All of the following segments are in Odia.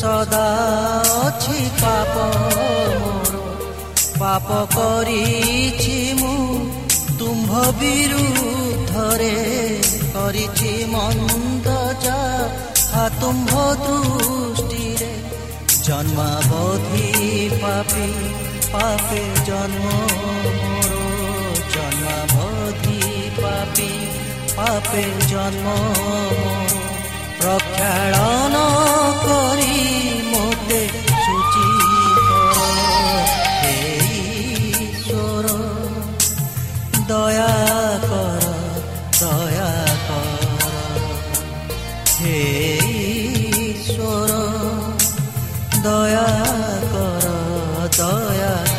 ସଦା ଅଛି ପାପ ମୋର ପାପ କରିଛି ମୁଁ ତୁମ୍ଭ ବିରୁଦ୍ଧରେ କରିଛି ମନ୍ଦ ଯାହା ତୁମ୍ଭ ଦୃଷ୍ଟିରେ ଜନ୍ମାବଧି ପାପି ପାପେ ଜନ୍ମ ମୋର ଜନ୍ମାବଧି ପାପି ପାପେ ଜନ୍ମ ମୋର ପ୍ରକ୍ଷାଳନ କରି ମୋତେ ସୂଚି କର। ଦୟା କର ଦୟା କର। ହେ ଈଶ୍ୱର ଦୟା କର ଦୟା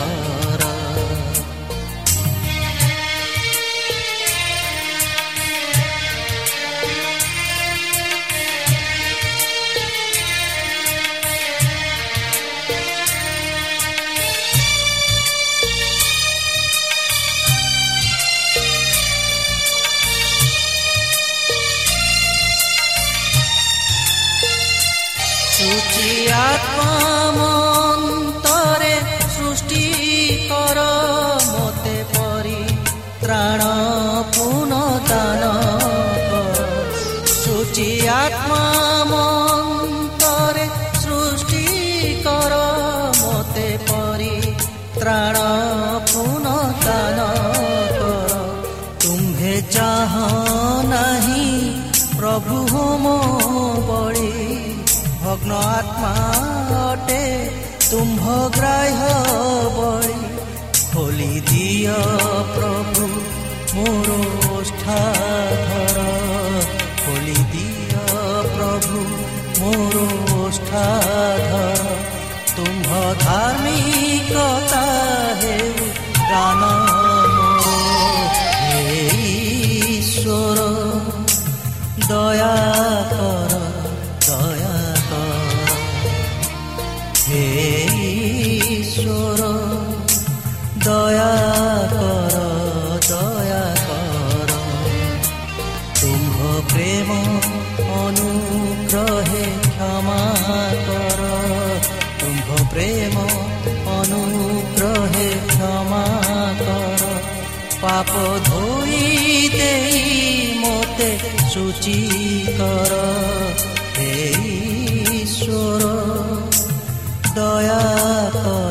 তুম্ভ গ্রাহ্য বৈ খোলি দিয় প্রভু মোর ওষ্ঠাধর খোলি দিয় প্রভু মোর ওষ্ঠাধর তুম্ভ ধার্মিকতা হেউ গান ঈশ্বর দয়া ମୋତେ ଶୁଚି କର ହେ ଈଶ୍ୱର ଦୟା କର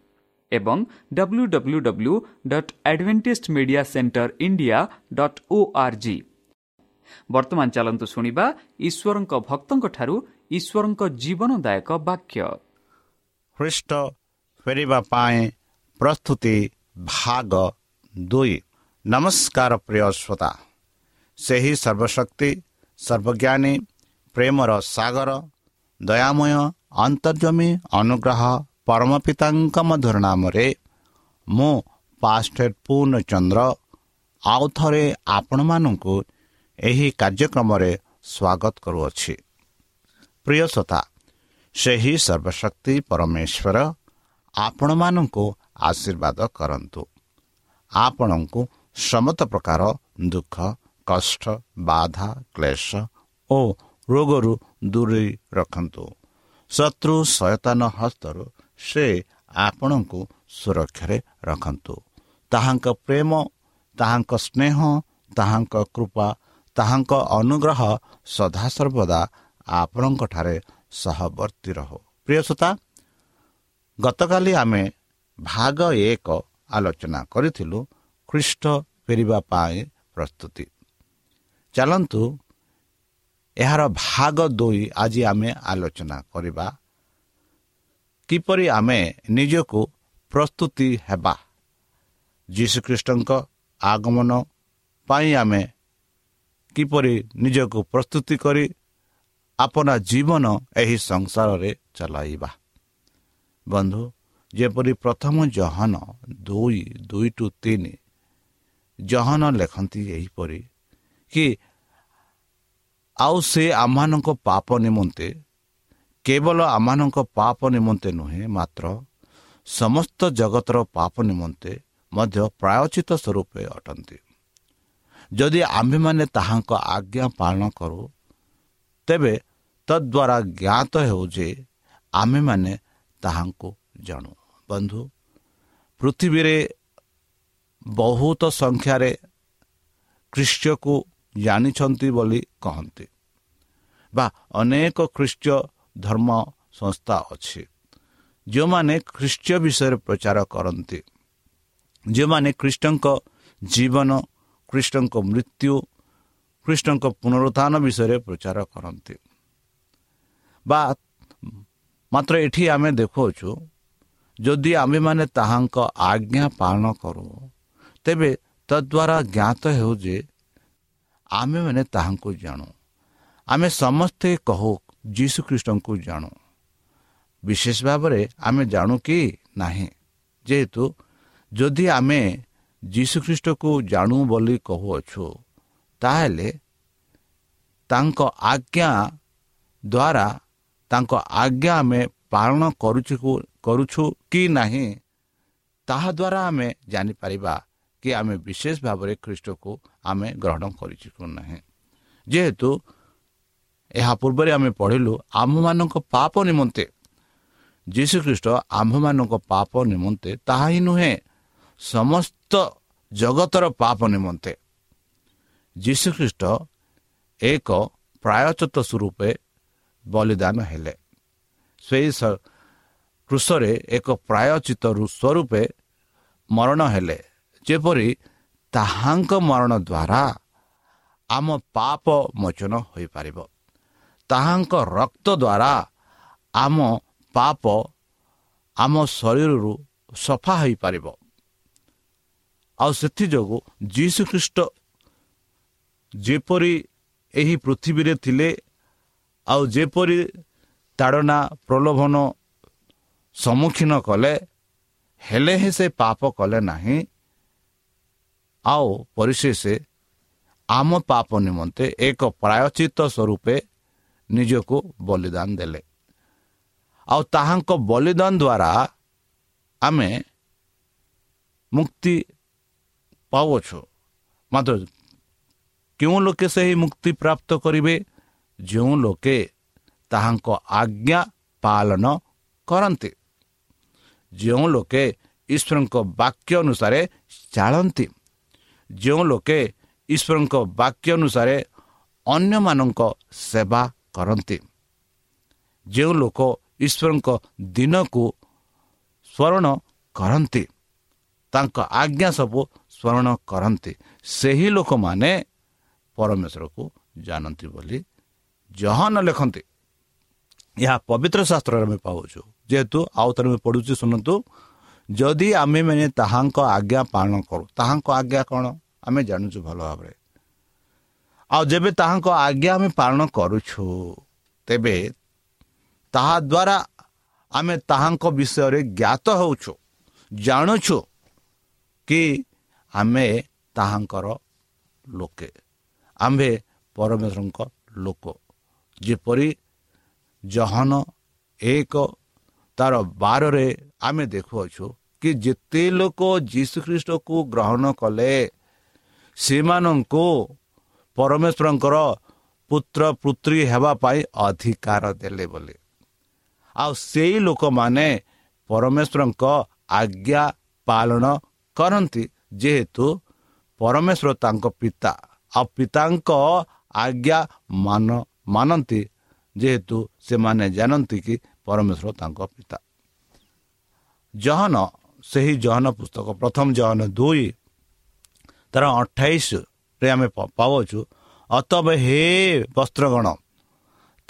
ଏବଂ W W W dot Adventist media centre India dot O R G ବର୍ତ୍ତମାନ ଚାଲନ୍ତୁ ଶୁଣିବା ଈଶ୍ୱରଙ୍କ ଭକ୍ତଙ୍କଠାରୁ ଈଶ୍ୱରଙ୍କ ଜୀବନଦାୟକ ବାକ୍ୟ ଖ୍ରୀଷ୍ଟ ଫେରିବା ପାଇଁ ପ୍ରସ୍ତୁତି ଭାଗ ଦୁଇ ନମସ୍କାର ପ୍ରିୟ ଶ୍ରୋତା ସେହି ସର୍ବଶକ୍ତି ସର୍ବଜ୍ଞାନୀ ପ୍ରେମର ସାଗର ଦୟାମୟ ଅନ୍ତର୍ଜମୀ ଅନୁଗ୍ରହ ପରମ ପିତାଙ୍କ ମଧୁର ନାମରେ ମୁଁ ପାଷ୍ଟେର ପୂର୍ଣ୍ଣଚନ୍ଦ୍ର ଆଉ ଥରେ ଆପଣମାନଙ୍କୁ ଏହି କାର୍ଯ୍ୟକ୍ରମରେ ସ୍ୱାଗତ କରୁଅଛି। ପ୍ରିୟ ଶ୍ରୋତା ସେହି ସର୍ବଶକ୍ତି ପରମେଶ୍ୱର ଆପଣମାନଙ୍କୁ ଆଶୀର୍ବାଦ କରନ୍ତୁ। ଆପଣଙ୍କୁ ସମସ୍ତ ପ୍ରକାର ଦୁଃଖ କଷ୍ଟ ବାଧା କ୍ଲେଶ ଓ ରୋଗରୁ ଦୂରେଇ ରଖନ୍ତୁ। ଶତ୍ରୁ ସୟତାନ ହସ୍ତରୁ ସେ ଆପଣଙ୍କୁ ସୁରକ୍ଷାରେ ରଖନ୍ତୁ। ତାହାଙ୍କ ପ୍ରେମ ତାହାଙ୍କ ସ୍ନେହ ତାହାଙ୍କ କୃପା ତାହାଙ୍କ ଅନୁଗ୍ରହ ସଦାସର୍ବଦା ଆପଣଙ୍କଠାରେ ସହବର୍ତ୍ତୀ ରହୁ। ପ୍ରିୟସୋତା ଗତକାଲି ଆମେ ଭାଗ ଏକ ଆଲୋଚନା କରିଥିଲୁ ଖ୍ରୀଷ୍ଟ ଫେରିବା ପାଇଁ ପ୍ରସ୍ତୁତି। ଚାଲନ୍ତୁ ଏହାର ଭାଗ ଦୁଇ ଆଜି ଆମେ ଆଲୋଚନା କରିବା କିପରି ଆମେ ନିଜକୁ ପ୍ରସ୍ତୁତି ହେବା? ଯୀଶୁଖ୍ରୀଷ୍ଟଙ୍କ ଆଗମନ ପାଇଁ ଆମେ କିପରି ନିଜକୁ ପ୍ରସ୍ତୁତି କରି ଆପଣା ଜୀବନ ଏହି ସଂସାରରେ ଚଲାଇବା? ବନ୍ଧୁ ଯେପରି ପ୍ରଥମ ଜହନ ଦୁଇ ଦୁଇ ଟୁ ତିନି ଜହନ ଲେଖନ୍ତି ଏହିପରି କି ଆଉ ସେ ଆମମାନଙ୍କ ପାପ ନିମନ୍ତେ କେବଳ ଆମମାନଙ୍କ ପାପ ନିମନ୍ତେ ନୁହେଁ ମାତ୍ର ସମସ୍ତ ଜଗତର ପାପ ନିମନ୍ତେ ମଧ୍ୟ ପ୍ରାୟୋଚିତ ସ୍ୱରୂପେ ଅଟନ୍ତି। ଯଦି ଆମ୍ଭେମାନେ ତାହାଙ୍କ ଆଜ୍ଞା ପାଳନ କରୁ ତେବେ ତଦ୍ୱାରା ଜ୍ଞାତ ହେଉ ଯେ ଆମ୍ଭେମାନେ ତାହାଙ୍କୁ ଜାଣୁ। ବନ୍ଧୁ ପୃଥିବୀରେ ବହୁତ ସଂଖ୍ୟାରେ ଖ୍ରୀଷ୍ଟକୁ ଜାଣିଛନ୍ତି ବୋଲି କହନ୍ତି ବା ଅନେକ ଖ୍ରୀଷ୍ଟ ଧର୍ମ ସଂସ୍ଥା ଅଛି। ଯେଉଁମାନେ ଖ୍ରୀଷ୍ଟ ବିଷୟରେ ପ୍ରଚାର କରନ୍ତି ଯେଉଁମାନେ ଖ୍ରୀଷ୍ଟଙ୍କ ଜୀବନ ଖ୍ରୀଷ୍ଟଙ୍କ ମୃତ୍ୟୁ ଖ୍ରୀଷ୍ଟଙ୍କ ପୁନରୁତ୍ଥାନ ବିଷୟରେ ପ୍ରଚାର କରନ୍ତି। ବା ମାତ୍ର ଏଠି ଆମେ ଦେଖାଉଛୁ ଯଦି ଆମ୍ଭେମାନେ ତାହାଙ୍କ ଆଜ୍ଞା ପାଳନ କରୁ ତେବେ ତଦ୍ୱାରା ଜ୍ଞାତ ହେଉ ଯେ ଆମେମାନେ ତାହାଙ୍କୁ ଜାଣୁ। ଆମେ ସମସ୍ତେ କହୁ ଯୀଶୁଖ୍ରୀଷ୍ଟଙ୍କୁ ଜାଣୁ ବିଶେଷ ଭାବରେ ଆମେ ଜାଣୁ କି ନାହିଁ ଯେହେତୁ ଯଦି ଆମେ ଯୀଶୁଖ୍ରୀଷ୍ଟକୁ ଜାଣୁ ବୋଲି କହୁଅଛୁ ତାହେଲେ ତାଙ୍କ ଆଜ୍ଞା ଦ୍ୱାରା ତାଙ୍କ ଆଜ୍ଞା ଆମେ ପାଳନ କରୁଛୁ କରୁଛୁ କି ନାହିଁ ତାହାଦ୍ୱାରା ଆମେ ଜାଣିପାରିବା କି ଆମେ ବିଶେଷ ଭାବରେ ଖ୍ରୀଷ୍ଟକୁ ଆମେ ଗ୍ରହଣ କରିଛୁ ନାହିଁ ଯେହେତୁ ଏହା ପୂର୍ବରେ ଆମେ ପଢ଼ିଲୁ ଆମ୍ଭମାନଙ୍କ ପାପ ନିମନ୍ତେ। ଯୀଶୁଖ୍ରୀଷ୍ଟ ଆମ୍ଭମାନଙ୍କ ପାପ ନିମନ୍ତେ ତାହା ହିଁ ନୁହେଁ ସମସ୍ତ ଜଗତର ପାପ ନିମନ୍ତେ। ଯୀଶୁଖ୍ରୀଷ୍ଟ ଏକ ପ୍ରାୟଚତ ସ୍ୱରୂପେ ବଳିଦାନ ହେଲେ। ସେହି କୃଷରେ ଏକ ପ୍ରାୟଚିତ ସ୍ୱରୂପେ ମରଣ ହେଲେ। ଯେପରି ତାହାଙ୍କ ମରଣ ଦ୍ୱାରା ଆମ ପାପ ମୋଚନ ହୋଇପାରିବ। ତାହାଙ୍କ ରକ୍ତ ଦ୍ୱାରା ଆମ ପାପ ଆମ ଶରୀରରୁ ସଫା ହୋଇପାରିବ। ଆଉ ସେଥିଯୋଗୁଁ ଯୀଶୁଖ୍ରୀଷ୍ଟ ଯେପରି ଏହି ପୃଥିବୀରେ ଥିଲେ ଆଉ ଯେପରି ତାଡ଼ନା ପ୍ରଲୋଭନ ସମ୍ମୁଖୀନ କଲେ ହେଲେ ହିଁ ସେ ପାପ କଲେ ନାହିଁ। ଆଉ ପରିଶେଷ ଆମ ପାପ ନିମନ୍ତେ ଏକ ପ୍ରାୟଚିତ ସ୍ୱରୂପେ ନିଜକୁ ବଳିଦାନ ଦେଲେ। ଆଉ ତାହାଙ୍କ ବଳିଦାନ ଦ୍ୱାରା ଆମେ ମୁକ୍ତି ପାଉଅଛୁ। ମାତ୍ର କେଉଁ ଲୋକେ ସେହି ମୁକ୍ତି ପ୍ରାପ୍ତ କରିବେ? ଯେଉଁ ଲୋକେ ତାହାଙ୍କ ଆଜ୍ଞା ପାଳନ କରନ୍ତି। ଯେଉଁ ଲୋକେ ଈଶ୍ୱରଙ୍କ ବାକ୍ୟ ଅନୁସାରେ ଚାଳନ୍ତି। ଯେଉଁ ଲୋକେ ଈଶ୍ୱରଙ୍କ ବାକ୍ୟ ଅନୁସାରେ ଅନ୍ୟମାନଙ୍କ ସେବା କରନ୍ତି। ଯେଉଁ ଲୋକ ଈଶ୍ୱରଙ୍କ ଦିନକୁ ସ୍ମରଣ କରନ୍ତି ତାଙ୍କ ଆଜ୍ଞା ସବୁ ସ୍ମରଣ କରନ୍ତି ସେହି ଲୋକମାନେ ପରମେଶ୍ୱରକୁ ଜାଣନ୍ତି ବୋଲି ଜହନ ଲେଖନ୍ତି। ଏହା ପବିତ୍ର ଶାସ୍ତ୍ରରେ ଆମେ ପାଉଛୁ। ଯେହେତୁ ଆଉ ଥରେ ଆମେ ପଢ଼ୁଛୁ ଶୁଣନ୍ତୁ ଯଦି ଆମେମାନେ ତାହାଙ୍କ ଆଜ୍ଞା ପାଳନ କରୁ ତାହାଙ୍କ ଆଜ୍ଞା କ'ଣ? ଆମେ ଜାଣୁଛୁ ଭଲ ଭାବରେ। ଆଉ ଯେବେ ତାହାଙ୍କ ଆଜ୍ଞା ଆମେ ପାଳନ କରୁଛୁ ତେବେ ତାହା ଦ୍ୱାରା ଆମେ ତାହାଙ୍କ ବିଷୟରେ ଜ୍ଞାତ ହେଉଛୁ ଜାଣୁଛୁ କି ଆମେ ତାହାଙ୍କର ଲୋକେ। ଆମ୍ଭେ ପରମେଶ୍ୱରଙ୍କ ଲୋକ। ଯେପରି ଜହନ ଏକ ତାର ବାରରେ ଆମେ ଦେଖୁଅଛୁ କି ଯେତେ ଲୋକ ଯୀଶୁଖ୍ରୀଷ୍ଟକୁ ଗ୍ରହଣ କଲେ ସେମାନଙ୍କୁ ପରମେଶ୍ୱରଙ୍କର ପୁତ୍ର ପୁତ୍ରୀ ହେବା ପାଇଁ ଅଧିକାର ଦେଲେ ବୋଲି। ଆଉ ସେଇ ଲୋକମାନେ ପରମେଶ୍ୱରଙ୍କ ଆଜ୍ଞା ପାଳନ କରନ୍ତି ଯେହେତୁ ପରମେଶ୍ୱର ତାଙ୍କ ପିତା ଆଉ ପିତାଙ୍କ ଆଜ୍ଞା ମାନ ମାନନ୍ତି ଯେହେତୁ ସେମାନେ ଜାଣନ୍ତି କି ପରମେଶ୍ୱର ତାଙ୍କ ପିତା। ଜହନ ସେହି ଜହନ ପୁସ୍ତକ ପ୍ରଥମ ଜହନ ଦୁଇ ତାର ଅଠେଇଶରେ ଆମେ ପାଉଛୁ ଅତବ ହେ ବସ୍ତ୍ରଗଣ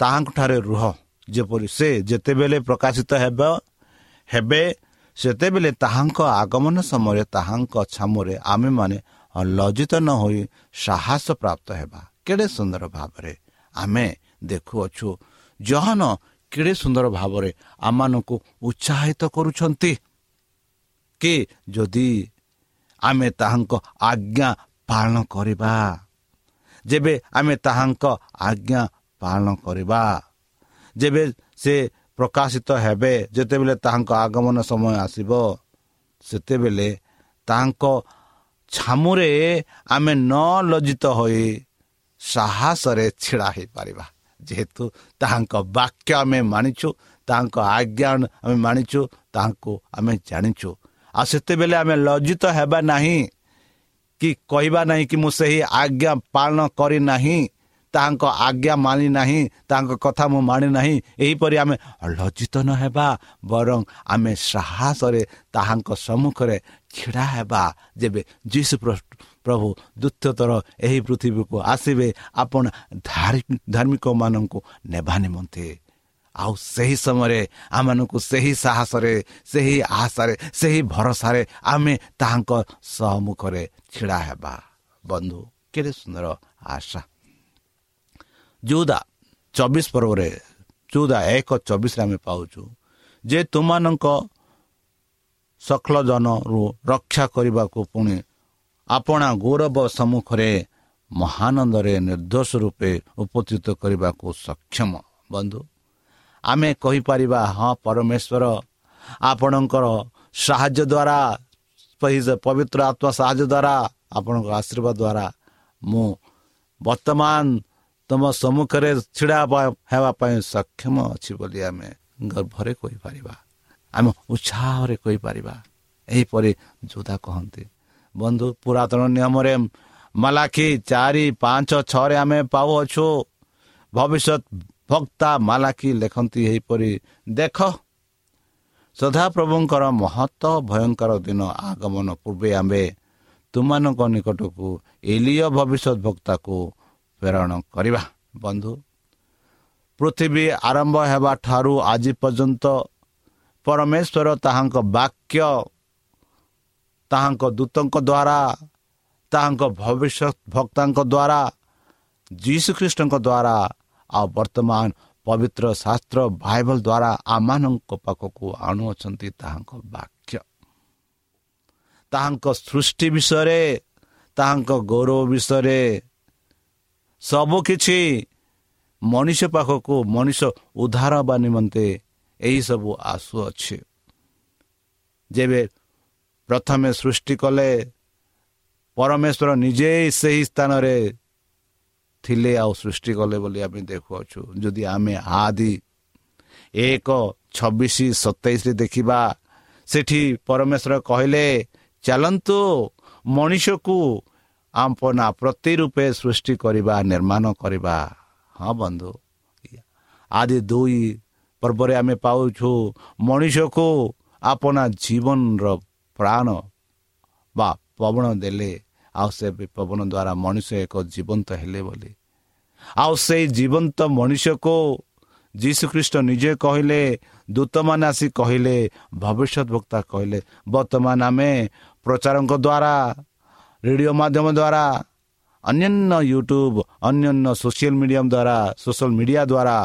ତାହାଙ୍କଠାରେ ରୁହ। ଯେପରି ସେ ଯେତେବେଳେ ପ୍ରକାଶିତ ହେବ ହେବେ ସେତେବେଳେ ତାହାଙ୍କ ଆଗମନ ସମୟରେ ତାହାଙ୍କ ଛାମୁରେ ଆମେମାନେ ଲଜ୍ଜିତ ନ ହୋଇ ସାହସ ପ୍ରାପ୍ତ ହେବା। କେଡ଼େ ସୁନ୍ଦର ଭାବରେ ଆମେ ଦେଖୁଅଛୁ। ଜହନ କେଡ଼େ ସୁନ୍ଦର ଭାବରେ ଆମମାନଙ୍କୁ ଉତ୍ସାହିତ କରୁଛନ୍ତି। କି ଯଦି ଆମେ ତାହାଙ୍କ ଆଜ୍ଞା ପାଳନ କରିବା। ଯେବେ ଆମେ ତାହାଙ୍କ ଆଜ୍ଞା ପାଳନ କରିବା ଯେବେ ସେ ପ୍ରକାଶିତ ହେବେ ଯେତେବେଳେ ତାହାଙ୍କ ଆଗମନ ସମୟ ଆସିବ ସେତେବେଳେ ତାହାଙ୍କ ଛାମୁରେ ଆମେ ନ ଲଜ୍ଜିତ ହୋଇ ସାହସରେ ଛିଡ଼ା ହେଇପାରିବା। ଯେହେତୁ ତାହାଙ୍କ ବାକ୍ୟ ଆମେ ମାନିଛୁ ତାହାଙ୍କ ଆଜ୍ଞା ଆମେ ମାନିଛୁ ତାହାଙ୍କୁ ଆମେ ଜାଣିଛୁ। ଆଉ ସେତେବେଳେ ଆମେ ଲଜ୍ଜିତ ହେବା ନାହିଁ। କି କହିବା ନାହିଁ କି ମୁଁ ସେହି ଆଜ୍ଞା ପାଳନ କରିନାହିଁ ତାହାଙ୍କ ଆଜ୍ଞା ମାନି ନାହିଁ ତାଙ୍କ କଥା ମୁଁ ମାନି ନାହିଁ ଏହିପରି ଆମେ ଲଜ୍ଜିତ ନ ହେବା ବରଂ ଆମେ ସାହସରେ ତାହାଙ୍କ ସମ୍ମୁଖରେ ଛିଡ଼ା ହେବା। ଯେବେ ଯୀଶୁ ପ୍ରଭୁ ଦ୍ୱିତୀୟଥର ଏହି ପୃଥିବୀକୁ ଆସିବେ ଆପଣ ଧାର୍ମିକମାନଙ୍କୁ ନେବା ନିମନ୍ତେ। ଆଉ ସେହି ସମୟରେ ଆମମାନଙ୍କୁ ସେହି ସାହସରେ ସେହି ଆଶାରେ ସେହି ଭରସାରେ ଆମେ ତାହାଙ୍କ ସମ୍ମୁଖରେ ଛିଡ଼ା ହେବା। ବନ୍ଧୁ କେତେ ସୁନ୍ଦର ଆଶା। ଯୁଦା ଚବିଶ ପର୍ବରେ ଯୁଦା ଏକ ଚବିଶରେ ଆମେ ପାଉଛୁ ଯେ ତୁମମାନଙ୍କ ସକଳ ଜନରୁ ରକ୍ଷା କରିବାକୁ ପୁଣି ଆପଣା ଗୌରବ ସମ୍ମୁଖରେ ମହାନନ୍ଦରେ ନିର୍ଦ୍ଦୋଷ ରୂପେ ଉପସ୍ଥିତ କରିବାକୁ ସକ୍ଷମ। ବନ୍ଧୁ ଆମେ କହିପାରିବା ହଁ ପରମେଶ୍ୱର ଆପଣଙ୍କର ସାହାଯ୍ୟ ଦ୍ୱାରା ପବିତ୍ର ଆତ୍ମା ସାହାଯ୍ୟ ଦ୍ୱାରା ଆପଣଙ୍କ ଆଶୀର୍ବାଦ ଦ୍ୱାରା ମୁଁ ବର୍ତ୍ତମାନ ତୁମ ସମ୍ମୁଖରେ ଛିଡ଼ା ହେବା ପାଇଁ ସକ୍ଷମ ଅଛି ବୋଲି ଆମେ ଗର୍ଭରେ କହିପାରିବା। ଆମେ ଉତ୍ସାହରେ କହିପାରିବା। ଏହିପରି ଯୋଦ୍ଧା କହନ୍ତି। ବନ୍ଧୁ ପୁରାତନ ନିୟମରେ ମାଲାଖି ଚାରି ପାଞ୍ଚ ଛଅରେ ଆମେ ପାଉଅଛୁ। ଭବିଷ୍ୟତ ଭକ୍ତା ମାଲାଖି ଲେଖନ୍ତି ଏହିପରି ଦେଖ ସଦାପ୍ରଭୁଙ୍କର ମହତ୍ଵ ଭୟଙ୍କର ଦିନ ଆଗମନ ପୂର୍ବେ ଆମ୍ଭେ ତୁମମାନଙ୍କ ନିକଟକୁ ଏଲିୟ ଭବିଷ୍ୟତ ଭକ୍ତାକୁ ପ୍ରେରଣ କରିବା। ବନ୍ଧୁ ପୃଥିବୀ ଆରମ୍ଭ ହେବା ଠାରୁ ଆଜି ପର୍ଯ୍ୟନ୍ତ ପରମେଶ୍ୱର ତାହାଙ୍କ ବାକ୍ୟ ତାହାଙ୍କ ଦୂତଙ୍କ ଦ୍ୱାରା ତାହାଙ୍କ ଭବିଷ୍ୟତ ଭକ୍ତାଙ୍କ ଦ୍ୱାରା ଯୀଶୁଖ୍ରୀଷ୍ଟଙ୍କ ଦ୍ୱାରା ଆଉ ବର୍ତ୍ତମାନ ପବିତ୍ର ଶାସ୍ତ୍ର ବାଇବଲ ଦ୍ୱାରା ଆମମାନଙ୍କ ପାଖକୁ ଆଣୁଅଛନ୍ତି ତାହାଙ୍କ ବାକ୍ୟ। ତାହାଙ୍କ ସୃଷ୍ଟି ବିଷୟରେ ତାହାଙ୍କ ଗୌରବ ବିଷୟରେ ସବୁକିଛି ମଣିଷ ପାଖକୁ ମଣିଷ ଉଦ୍ଧାର ହେବା ନିମନ୍ତେ ଏହିସବୁ ଆସୁଅଛି ଯେବେ ପ୍ରଥମେ ସୃଷ୍ଟି କଲେ ପରମେଶ୍ୱର ନିଜେ ସେହି ସ୍ଥାନରେ ଥିଲେ ଆଉ ସୃଷ୍ଟି କଲେ ବୋଲି ଆମେ ଦେଖୁଅଛୁ। ଯଦି ଆମେ ଆଦି ଏକ ଛବିଶ ସତେଇଶରେ ଦେଖିବା ସେଠି ପରମେଶ୍ୱର କହିଲେ ଚାଲନ୍ତୁ ମଣିଷକୁ ଆପନା ପ୍ରତି ରୂପେ ସୃଷ୍ଟି କରିବା ନିର୍ମାଣ କରିବା। ହଁ ବନ୍ଧୁ ଆଦି ଦୁଇ ପର୍ବରେ ଆମେ ପାଉଛୁ ମଣିଷକୁ ଆପଣା ଜୀବନର ପ୍ରାଣ ବା ପବନ ଦେଲେ। ଆଉ ସେ ପବନ ଦ୍ୱାରା ମଣିଷ ଏକ ଜୀବନ୍ତ ହେଲେ ବୋଲି। ଆଉ ସେଇ ଜୀବନ୍ତ ମଣିଷକୁ ଯୀଶୁଖ୍ରୀଷ୍ଟ ନିଜେ କହିଲେ ଦୂତମାନେ ଆସି କହିଲେ ଭବିଷ୍ୟତ ବକ୍ତା କହିଲେ ବର୍ତ୍ତମାନ ଆମେ ପ୍ରଚାରଙ୍କ ଦ୍ୱାରା ରେଡ଼ିଓ ମାଧ୍ୟମ ଦ୍ୱାରା ଅନ୍ୟାନ୍ୟ ୟୁଟ୍ୟୁବ୍ ଅନ୍ୟାନ୍ୟ ସୋସିଆଲ ମିଡ଼ିୟମ୍ ଦ୍ୱାରା ସୋସିଆଲ ମିଡ଼ିଆ ଦ୍ୱାରା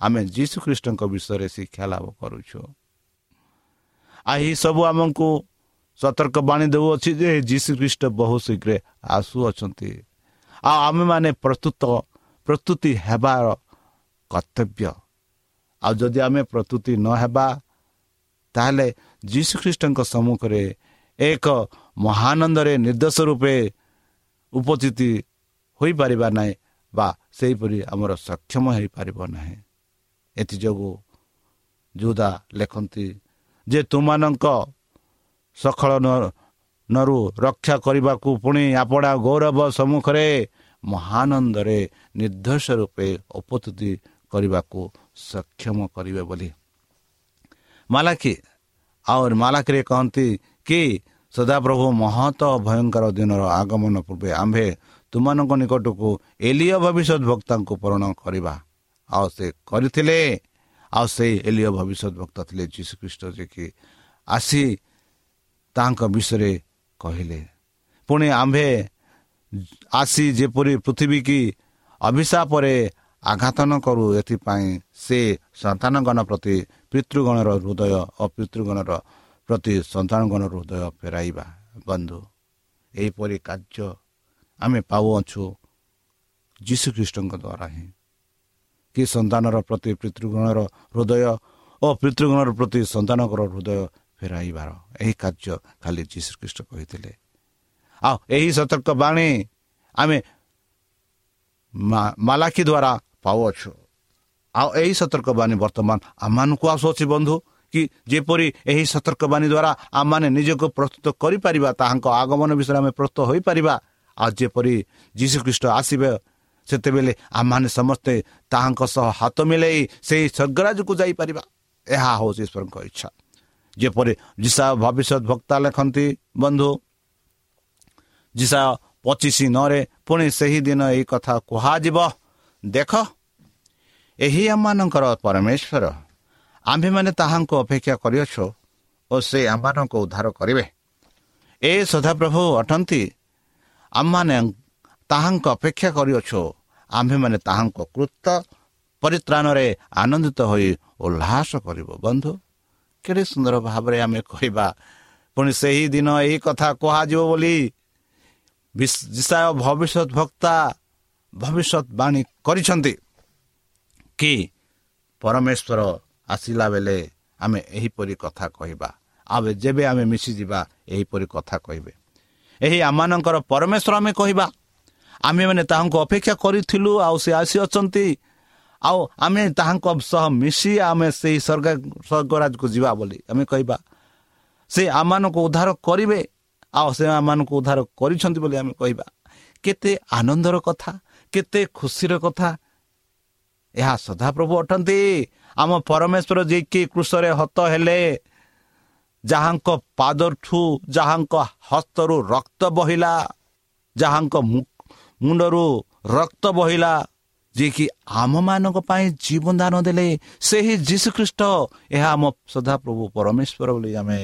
ଆମେ ଯୀଶୁଖ୍ରୀଷ୍ଟଙ୍କ ବିଷୟରେ ଶିକ୍ଷା ଲାଭ କରୁଛୁ। ଏହି ସବୁ ଆମକୁ ସତର୍କ ବାଣୀ ଦେଉଅଛି ଯେ ଯୀଶୁଖ୍ରୀଷ୍ଟ ବହୁ ଶୀଘ୍ର ଆସୁଅଛନ୍ତି। ଆଉ ଆମେମାନେ ପ୍ରସ୍ତୁତ ପ୍ରସ୍ତୁତି ହେବାର କର୍ତ୍ତବ୍ୟ। ଆଉ ଯଦି ଆମେ ପ୍ରସ୍ତୁତି ନ ହେବା ତାହେଲେ ଯୀଶୁଖ୍ରୀଷ୍ଟଙ୍କ ସମ୍ମୁଖରେ ଏକ ମହାନନ୍ଦରେ ନିର୍ଦ୍ଦେଶ ରୂପେ ଉପସ୍ଥିତି ହୋଇପାରିବା ନାହିଁ ବା ସେହିପରି ଆମର ସକ୍ଷମ ହୋଇପାରିବ ନାହିଁ। ଏଥିଯୋଗୁଁ ଯୋଦ୍ଧା ଲେଖନ୍ତି ଯେ ତୁମାନଙ୍କ ସଖଳ ନରୁ ରକ୍ଷା କରିବାକୁ ପୁଣି ଆପଣା ଗୌରବ ସମ୍ମୁଖରେ ମହାନନ୍ଦରେ ନିର୍ଦ୍ଦେଶ ରୂପେ ଉପସ୍ଥିତି କରିବାକୁ ସକ୍ଷମ କରିବେ ବୋଲି। ମାଲାଖି ଆଉ ମାଲାଖିରେ କହନ୍ତି କି ସଦାପ୍ରଭୁ ମହତ ଭୟଙ୍କର ଦିନର ଆଗମନ ପୂର୍ବେ ଆମ୍ଭେ ତୁମାନଙ୍କ ନିକଟକୁ ଏଲିୟ ଭବିଷ୍ୟତ ଭକ୍ତାଙ୍କୁ ପୂରଣ କରିବା। ଆଉ ସେ କରିଥିଲେ ଆଉ ସେଇ ଏଲିୟ ଭବିଷ୍ୟତ ଭକ୍ତ ଥିଲେ ଯୀଶୁଖ୍ରୀଷ୍ଟ ଯିଏକି ଆସି ତାଙ୍କ ବିଷୟରେ କହିଲେ। ପୁଣି ଆମ୍ଭେ ଆସି ଯେପରି ପୃଥିବୀ କି ଅଭିଶାପରେ ଆଘାତ ନ କରୁ ଏଥିପାଇଁ ସେ ସନ୍ତାନଗଣ ପ୍ରତି ପିତୃଗଣର ହୃଦୟ ଓ ପିତୃଗଣର ପ୍ରତି ସନ୍ତାନଗଣର ହୃଦୟ ଫେରାଇବା। ବନ୍ଧୁ ଏହିପରି କାର୍ଯ୍ୟ ଆମେ ପାଉଅଛୁ ଯୀଶୁଖ୍ରୀଷ୍ଟଙ୍କ ଦ୍ୱାରା ହିଁ। କି ସନ୍ତାନର ପ୍ରତି ପିତୃଗଣର ହୃଦୟ ଓ ପିତୃଗଣର ପ୍ରତି ସନ୍ତାନଙ୍କର ହୃଦୟ ଫେରାଇବାର। ଏହି କାର୍ଯ୍ୟ ଖାଲି ଯୀଶୁଖ୍ରୀଷ୍ଟ କହିଥିଲେ। ଆଉ ଏହି ସତର୍କ ବାଣୀ ଆମେ ମାଲାଖି ଦ୍ୱାରା ପାଉଅଛୁ। ଆଉ ଏହି ସତର୍କବାଣୀ ବର୍ତ୍ତମାନ ଆମମାନଙ୍କୁ ଆସୁଅଛି ବନ୍ଧୁ କି ଯେପରି ଏହି ସତର୍କବାଣୀ ଦ୍ୱାରା ଆମମାନେ ନିଜକୁ ପ୍ରସ୍ତୁତ କରିପାରିବା ତାହାଙ୍କ ଆଗମନ ବିଷୟରେ ଆମେ ପ୍ରସ୍ତୁତ ହୋଇପାରିବା ଆଉ ଯେପରି ଯୀଶୁଖ୍ରୀଷ୍ଟ ଆସିବେ ସେତେବେଳେ ଆମମାନେ ସମସ୍ତେ ତାହାଙ୍କ ସହ ହାତ ମିଳେଇ ସେହି ସ୍ୱର୍ଗରାଜକୁ ଯାଇପାରିବା। ଏହା ହେଉଛି ଈଶ୍ୱରଙ୍କ ଇଚ୍ଛା। ଯେପରି ଯିଶା ଭବିଷ୍ୟତ ଭକ୍ତା ଲେଖନ୍ତି ବନ୍ଧୁ ଯିଶା ପଚିଶ ନରେ ପୁଣି ସେହି ଦିନ ଏହି କଥା କୁହାଯିବ। ଦେଖ ଏହି ଆମମାନଙ୍କର ପରମେଶ୍ୱର। ଆମ୍ଭେମାନେ ତାହାଙ୍କୁ ଅପେକ୍ଷା କରିଅଛୁ ଓ ସେ ଆମମାନଙ୍କୁ ଉଦ୍ଧାର କରିବେ। ଏ ସଦାପ୍ରଭୁ ଅଟନ୍ତି ଆମମାନେ ତାହାଙ୍କ ଅପେକ୍ଷା କରିଅଛୁ। ଆମ୍ଭେମାନେ ତାହାଙ୍କ କୃତ ପରିତ୍ରାଣରେ ଆନନ୍ଦିତ ହୋଇ ଉଲ୍ଲାସ କରିବ ବନ୍ଧୁ। କେଡ଼େ ସୁନ୍ଦର ଭାବରେ ଆମେ କହିବା। ପୁଣି ସେହି ଦିନ ଏହି କଥା କୁହାଯିବ ବୋଲି ବିଷୟ ଭବିଷ୍ୟତ ଭକ୍ତା ଭବିଷ୍ୟତ ବାଣୀ କରିଛନ୍ତି କି ପରମେଶ୍ୱର ଆସିଲା ବେଳେ ଆମେ ଏହିପରି କଥା କହିବା। ଆଉ ଯେବେ ଆମେ ମିଶିଯିବା ଏହିପରି କଥା କହିବେ। ଏହି ଆମମାନଙ୍କର ପରମେଶ୍ୱର ଆମେ କହିବା। ଆମେମାନେ ତାହାଙ୍କୁ ଅପେକ୍ଷା କରିଥିଲୁ ଆଉ ସେ ଆସିଅଛନ୍ତି। ଆଉ ଆମେ ତାହାଙ୍କ ସହ ମିଶି ଆମେ ସେହି ସ୍ୱର୍ଗ ସ୍ୱର୍ଗରାଜକୁ ଯିବା ବୋଲି ଆମେ କହିବା। ସେ ଆମମାନଙ୍କୁ ଉଦ୍ଧାର କରିବେ ଆଉ ସେ ଆମମାନଙ୍କୁ ଉଦ୍ଧାର କରିଛନ୍ତି ବୋଲି ଆମେ କହିବା। କେତେ ଆନନ୍ଦର କଥା କେତେ ଖୁସିର କଥା। ଏହା ସଦାପ୍ରଭୁ ଅଟନ୍ତି। ଆମ ପରମେଶ୍ୱର ଯିଏକି କୃଷରେ ହତ ହେଲେ ଯାହାଙ୍କ ପାଦଠୁ ଯାହାଙ୍କ ହସ୍ତରୁ ରକ୍ତ ବହିଲା ଯାହାଙ୍କ ମୁଣ୍ଡରୁ ରକ୍ତ ବହିଲା ଯିଏକି ଆମମାନଙ୍କ ପାଇଁ ଜୀବନ ଦାନ ଦେଲେ ସେହି ଯୀଶୁଖ୍ରୀଷ୍ଟ ଏହା ଆମ ସଦାପ୍ରଭୁ ପରମେଶ୍ୱର ବୋଲି ଆମେ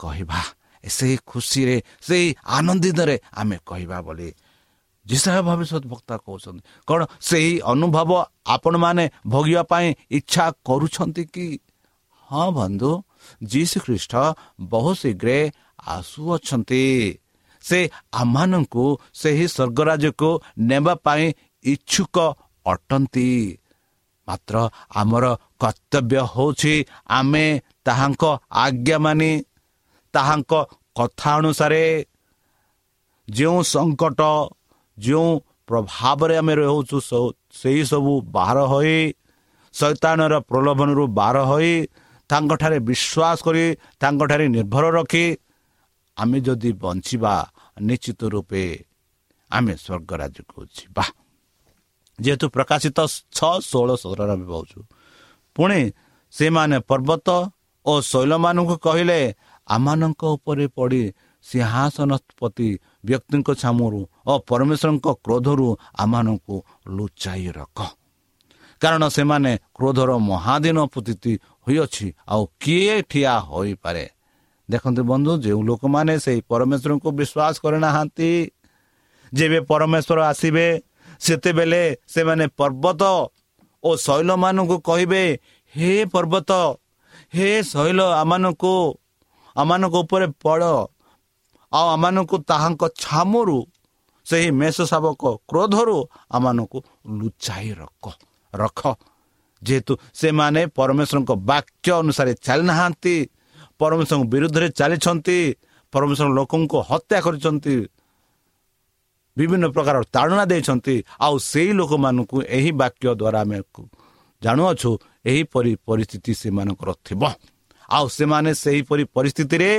କହିବା। ସେହି ଖୁସିରେ ସେହି ଆନନ୍ଦିତରେ ଆମେ କହିବା ବୋଲି ଯିଶା ଭବିଷ୍ୟତ ବକ୍ତା କହୁଛନ୍ତି। କ'ଣ ସେହି ଅନୁଭବ ଆପଣମାନେ ଭୋଗିବା ପାଇଁ ଇଚ୍ଛା କରୁଛନ୍ତି କି? ହଁ ବନ୍ଧୁ ଯୀଶୁ ଖ୍ରୀଷ୍ଟ ବହୁ ଶୀଘ୍ର ଆସୁଅଛନ୍ତି। ସେ ଆମମାନଙ୍କୁ ସେହି ସ୍ୱର୍ଗରାଜକୁ ନେବା ପାଇଁ ଇଚ୍ଛୁକ ଅଟନ୍ତି। ମାତ୍ର ଆମର କର୍ତ୍ତବ୍ୟ ହେଉଛି ଆମେ ତାହାଙ୍କ ଆଜ୍ଞା ମାନି ତାହାଙ୍କ କଥା ଅନୁସାରେ। ଯେଉଁ ସଙ୍କଟ ଯେଉଁ ପ୍ରଭାବରେ ଆମେ ରହୁଛୁ ସେହି ସବୁ ବାହାର ହୋଇ ଶୈତାନର ପ୍ରଲୋଭନରୁ ବାର ହୋଇ ତାଙ୍କଠାରେ ବିଶ୍ୱାସ କରି ତାଙ୍କଠାରେ ନିର୍ଭର ରଖି ଆମେ ଯଦି ବଞ୍ଚିବା ନିଶ୍ଚିତ ରୂପେ ଆମେ ସ୍ୱର୍ଗରାଜକୁ ଯିବା। ଯେହେତୁ ପ୍ରକାଶିତ ଛଅ ଷୋହଳ ସତରରେ ଆମେ ପାଉଛୁ। ପୁଣି ସେମାନେ ପର୍ବତ ଓ ଶୈଳମାନଙ୍କୁ କହିଲେ ଆମମାନଙ୍କ ଉପରେ ପଡ଼ି ସିଂହାସନପତି ବ୍ୟକ୍ତିଙ୍କ ଛାମୁରୁ ଓ ପରମେଶ୍ୱରଙ୍କ କ୍ରୋଧରୁ ଆମମାନଙ୍କୁ ଲୁଚାଇ ରଖ। କାରଣ ସେମାନେ କ୍ରୋଧର ମହାଦିନ ପତିତି ହୋଇଅଛି ଆଉ କିଏ ଠିଆ ହୋଇପାରେ? ଦେଖନ୍ତୁ ବନ୍ଧୁ ଯେଉଁ ଲୋକମାନେ ସେହି ପରମେଶ୍ୱରଙ୍କୁ ବିଶ୍ୱାସ କରିନାହାନ୍ତି ଯେବେ ପରମେଶ୍ୱର ଆସିବେ ସେତେବେଳେ ସେମାନେ ପର୍ବତ ଓ ଶୈଳମାନଙ୍କୁ କହିବେ ହେ ପର୍ବତ ହେ ଶୈଳ ଆମମାନଙ୍କୁ ଆମମାନଙ୍କ ଉପରେ ପଡ଼। ଆଉ ଆମମାନଙ୍କୁ ତାହାଙ୍କ ଛାମୁରୁ ସେହି ମେଷ ଶାବକ କ୍ରୋଧରୁ ଆମମାନଙ୍କୁ ଲୁଚାଇ ରଖ ରଖ। ଯେହେତୁ ସେମାନେ ପରମେଶ୍ୱରଙ୍କ ବାକ୍ୟ ଅନୁସାରେ ଚାଲିନାହାନ୍ତି ପରମେଶ୍ୱରଙ୍କ ବିରୁଦ୍ଧରେ ଚାଲିଛନ୍ତି ପରମେଶ୍ୱର ଲୋକଙ୍କୁ ହତ୍ୟା କରିଛନ୍ତି ବିଭିନ୍ନ ପ୍ରକାର ତାଡ଼ନା ଦେଇଛନ୍ତି। ଆଉ ସେଇ ଲୋକମାନଙ୍କୁ ଏହି ବାକ୍ୟ ଦ୍ୱାରା ଆମେ ଜାଣୁଅଛୁ ଏହିପରି ପରିସ୍ଥିତି ସେମାନଙ୍କର ଥିବ। ଆଉ ସେମାନେ ସେହିପରି ପରିସ୍ଥିତିରେ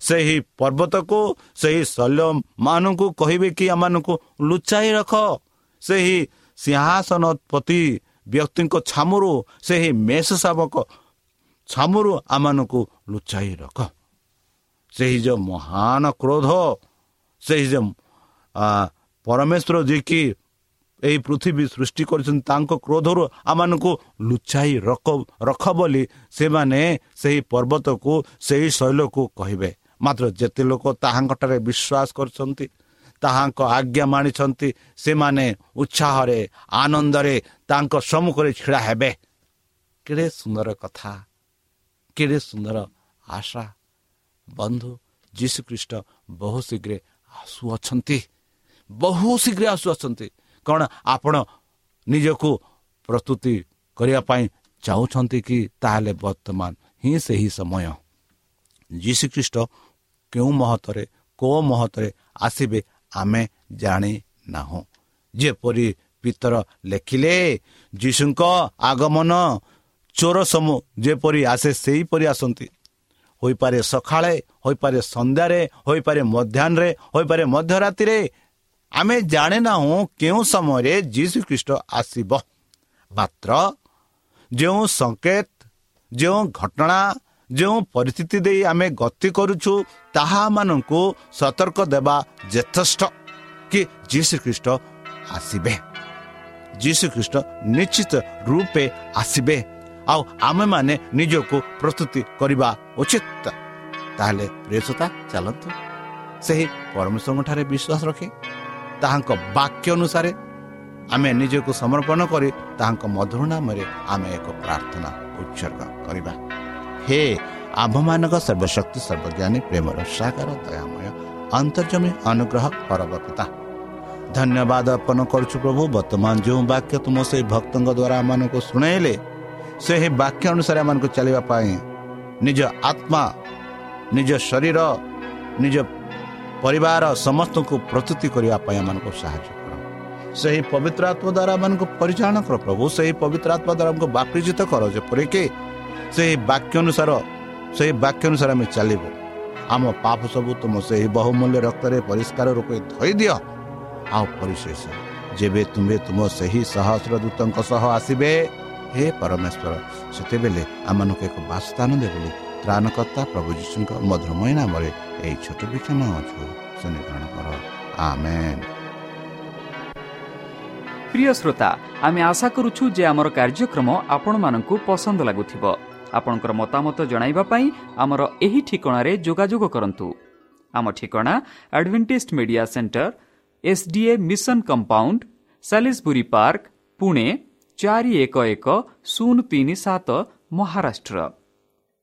ସେହି ପର୍ବତକୁ ସେହି ଶଲ୍ୟମାନଙ୍କୁ କହିବେ କି ଆମମାନଙ୍କୁ ଲୁଚାଇ ରଖ। ସେହି ସିଂହାସନପତି ବ୍ୟକ୍ତିଙ୍କ ଛାମୁରୁ ସେହି ମେଷ ଶାବକ ଛାମୁରୁ ଆମମାନଙ୍କୁ ଲୁଚାଇ ରଖ। ସେହି ଯେଉଁ ମହାନ କ୍ରୋଧ ସେହି ଯେଉଁ ପରମେଶ୍ୱର ଯିଏକି ଏହି ପୃଥିବୀ ସୃଷ୍ଟି କରିଛନ୍ତି ତାଙ୍କ କ୍ରୋଧରୁ ଆମମାନଙ୍କୁ ଲୁଚାଇ ରଖ ରଖ ବୋଲି ସେମାନେ ସେହି ପର୍ବତକୁ ସେହି ଶୈଳକୁ କହିବେ। ମାତ୍ର ଯେତେ ଲୋକ ତାହାଙ୍କଠାରେ ବିଶ୍ୱାସ କରୁଛନ୍ତି ତାହାଙ୍କ ଆଜ୍ଞା ମାଣିଛନ୍ତି ସେମାନେ ଉତ୍ସାହରେ ଆନନ୍ଦରେ ତାଙ୍କ ସମ୍ମୁଖରେ ଛିଡ଼ା ହେବେ। କେଡ଼େ ସୁନ୍ଦର କଥା କେଡ଼େ ସୁନ୍ଦର ଆଶା। ବନ୍ଧୁ ଯୀଶୁଖ୍ରୀଷ୍ଟ ବହୁ ଶୀଘ୍ର ଆସୁଅଛନ୍ତି। ବହୁ ଶୀଘ୍ର ଆସୁଅଛନ୍ତି କ'ଣ ଆପଣ ନିଜକୁ ପ୍ରସ୍ତୁତି କରିବା ପାଇଁ ଚାହୁଁଛନ୍ତି କି? ତାହେଲେ ବର୍ତ୍ତମାନ ହିଁ ସେହି ସମୟ। ଯୀଶୁଖ୍ରୀଷ୍ଟ କେଉଁ ମହତରେ କେଉଁ ମହତରେ ଆସିବେ ଆମେ ଜାଣିନାହୁଁ। ଯେପରି ପିତର ଲେଖିଲେ ଯୀଶୁଙ୍କ ଆଗମନ ଚୋର ସମୂହ ଯେପରି ଆସେ ସେହିପରି ଆସନ୍ତି। ହୋଇପାରେ ସକାଳେ ହୋଇପାରେ ସନ୍ଧ୍ୟାରେ ହୋଇପାରେ ମଧ୍ୟାହ୍ନରେ ହୋଇପାରେ ମଧ୍ୟରାତିରେ ଆମେ ଜାଣେ ନାହୁଁ କେଉଁ ସମୟରେ ଯୀଶୁ ଖ୍ରୀଷ୍ଟ ଆସିବ। ମାତ୍ର ଯେଉଁ ସଂକେତ ଯେଉଁ ଘଟଣା ଯେଉଁ ପରିସ୍ଥିତି ଦେଇ ଆମେ ଗତି କରୁଛୁ ତାହାମାନଙ୍କୁ ସତର୍କ ଦେବା ଯଥେଷ୍ଟ କି ଯୀଶୁ ଖ୍ରୀଷ୍ଟ ଆସିବେ। ଯୀଶୁ ଖ୍ରୀଷ୍ଟ ନିଶ୍ଚିତ ରୂପେ ଆସିବେ। ଆଉ ଆମେମାନେ ନିଜକୁ ପ୍ରସ୍ତୁତି କରିବା ଉଚିତ। ତାହେଲେ ପ୍ରିୟସତା ଚାଲନ୍ତୁ ସେହି ପରମେଶ୍ୱରଙ୍କଠାରେ ବିଶ୍ୱାସ ରଖେ ତାହାଙ୍କ ବାକ୍ୟ ଅନୁସାରେ ଆମେ ନିଜକୁ ସମର୍ପଣ କରି ତାହାଙ୍କ ମଧୁର ନାମରେ ଆମେ ଏକ ପ୍ରାର୍ଥନା ଉତ୍ସର୍ଗ କରିବା। ହେ ଆମ୍ଭମାନଙ୍କ ସର୍ବଶକ୍ତି ସର୍ବଜ୍ଞାନୀ ପ୍ରେମର ସାଗର ଦୟାମୟ ଅନ୍ତର୍ଜମୀ ଅନୁଗ୍ରହ ପରବର୍ତ୍ତା ଧନ୍ୟବାଦ ଅର୍ପଣ କରୁଛୁ ପ୍ରଭୁ ବର୍ତ୍ତମାନ ଯେଉଁ ବାକ୍ୟ ତୁମ ସେଇ ଭକ୍ତଙ୍କ ଦ୍ୱାରା ଆମମାନଙ୍କୁ ଶୁଣାଇଲେ ସେହି ବାକ୍ୟ ଅନୁସାରେ ଆମମାନଙ୍କୁ ଚାଲିବା ପାଇଁ ନିଜ ଆତ୍ମା ନିଜ ଶରୀର ନିଜ ପରିବାର ସମସ୍ତଙ୍କୁ ପ୍ରସ୍ତୁତି କରିବା ପାଇଁ ଆମମାନଙ୍କୁ ସାହାଯ୍ୟ କର। ସେହି ପବିତ୍ର ଆତ୍ମା ଦ୍ୱାରା ଆମମାନଙ୍କୁ ପରିଚାଳନା କର ପ୍ରଭୁ। ସେହି ପବିତ୍ର ଆତ୍ମା ଦ୍ୱାରା ଆମକୁ ବାପିଜିତ କର ଯେପରିକି ସେହି ବାକ୍ୟ ଅନୁସାର ସେହି ବାକ୍ୟ ଅନୁସାରେ ଆମେ ଚାଲିବୁ। ଆମ ପାପ ସବୁ ତୁମ ସେହି ବହୁମୂଲ୍ୟ ରକ୍ତରେ ପରିଷ୍କାର ରୂପେ ଧୋଇ ଦିଅ। ଆଉ ପରିଶେଷ ଯେବେ ତୁମେ ତୁମ ସେହି ସହସ୍ର ଦୂତଙ୍କ ସହ ଆସିବେ ହେ ପରମେଶ୍ୱର ସେତେବେଳେ ଆମମାନଙ୍କୁ ଏକ ବାସସ୍ଥାନ ଦେ ବୋଲି ତ୍ରାଣକର୍ତ୍ତା ପ୍ରଭୁ ଯୀଶୁଙ୍କ ମଧୁରମୟ ନାମରେ ଏହି ଛୋଟ ବିକ୍ଷମ ଅଛୁ ଶନିଗ୍ରହଣ କର। ଆମେ ପ୍ରିୟ ଶ୍ରୋତା ଆମେ ଆଶା କରୁଛୁ ଯେ ଆମର କାର୍ଯ୍ୟକ୍ରମ ଆପଣମାନଙ୍କୁ ପସନ୍ଦ ଲାଗୁଥିବ। ଆପଣଙ୍କର ମତାମତ ଜଣାଇବା ପାଇଁ ଆମର ଏହି ଠିକଣାରେ ଯୋଗାଯୋଗ କରନ୍ତୁ। ଆମ ଠିକଣା Adventist media centre SDA mission compound Salisbury park Pune ଚାରି ଏକ ଏକ ଶୂନ ତିନି ସାତ Maharashtra.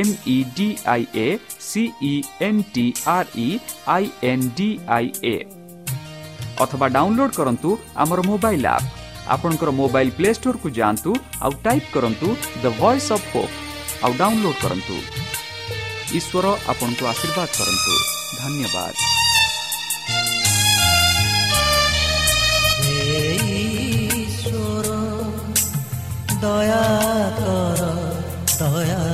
m e d i a c e n t r e i n d i a অথবা ডাউনলোড কৰন্তু আমাৰ মোবাইল আপ আপোনকৰ মোবাইল প্লে ষ্টোৰ কো জানতু আৰু টাইপ কৰন্তু দ্য ভয়েস অফ হোপ আৰু ডাউনলোড কৰন্তু ঈশ্বৰ আপোনাক আশীৰ্বাদ কৰন্তু ধন্যবাদ দয়া কৰ দয়া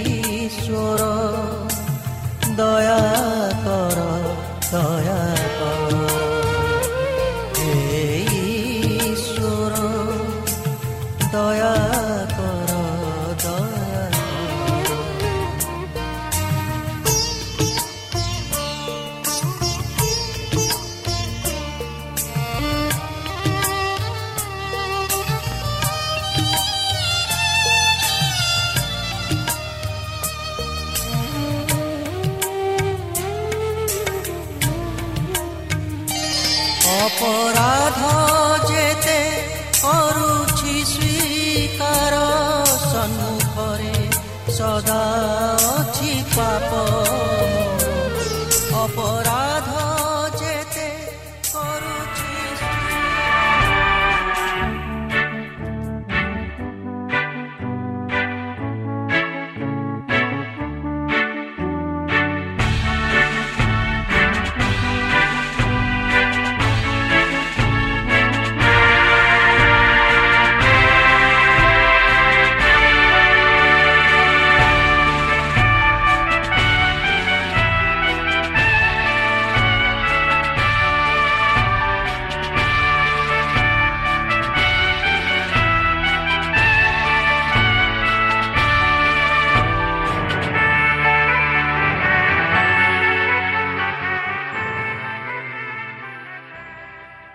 দয়া কর দয়া কর হে ঈশ্বর দয়া সদা ଅଛି পাপ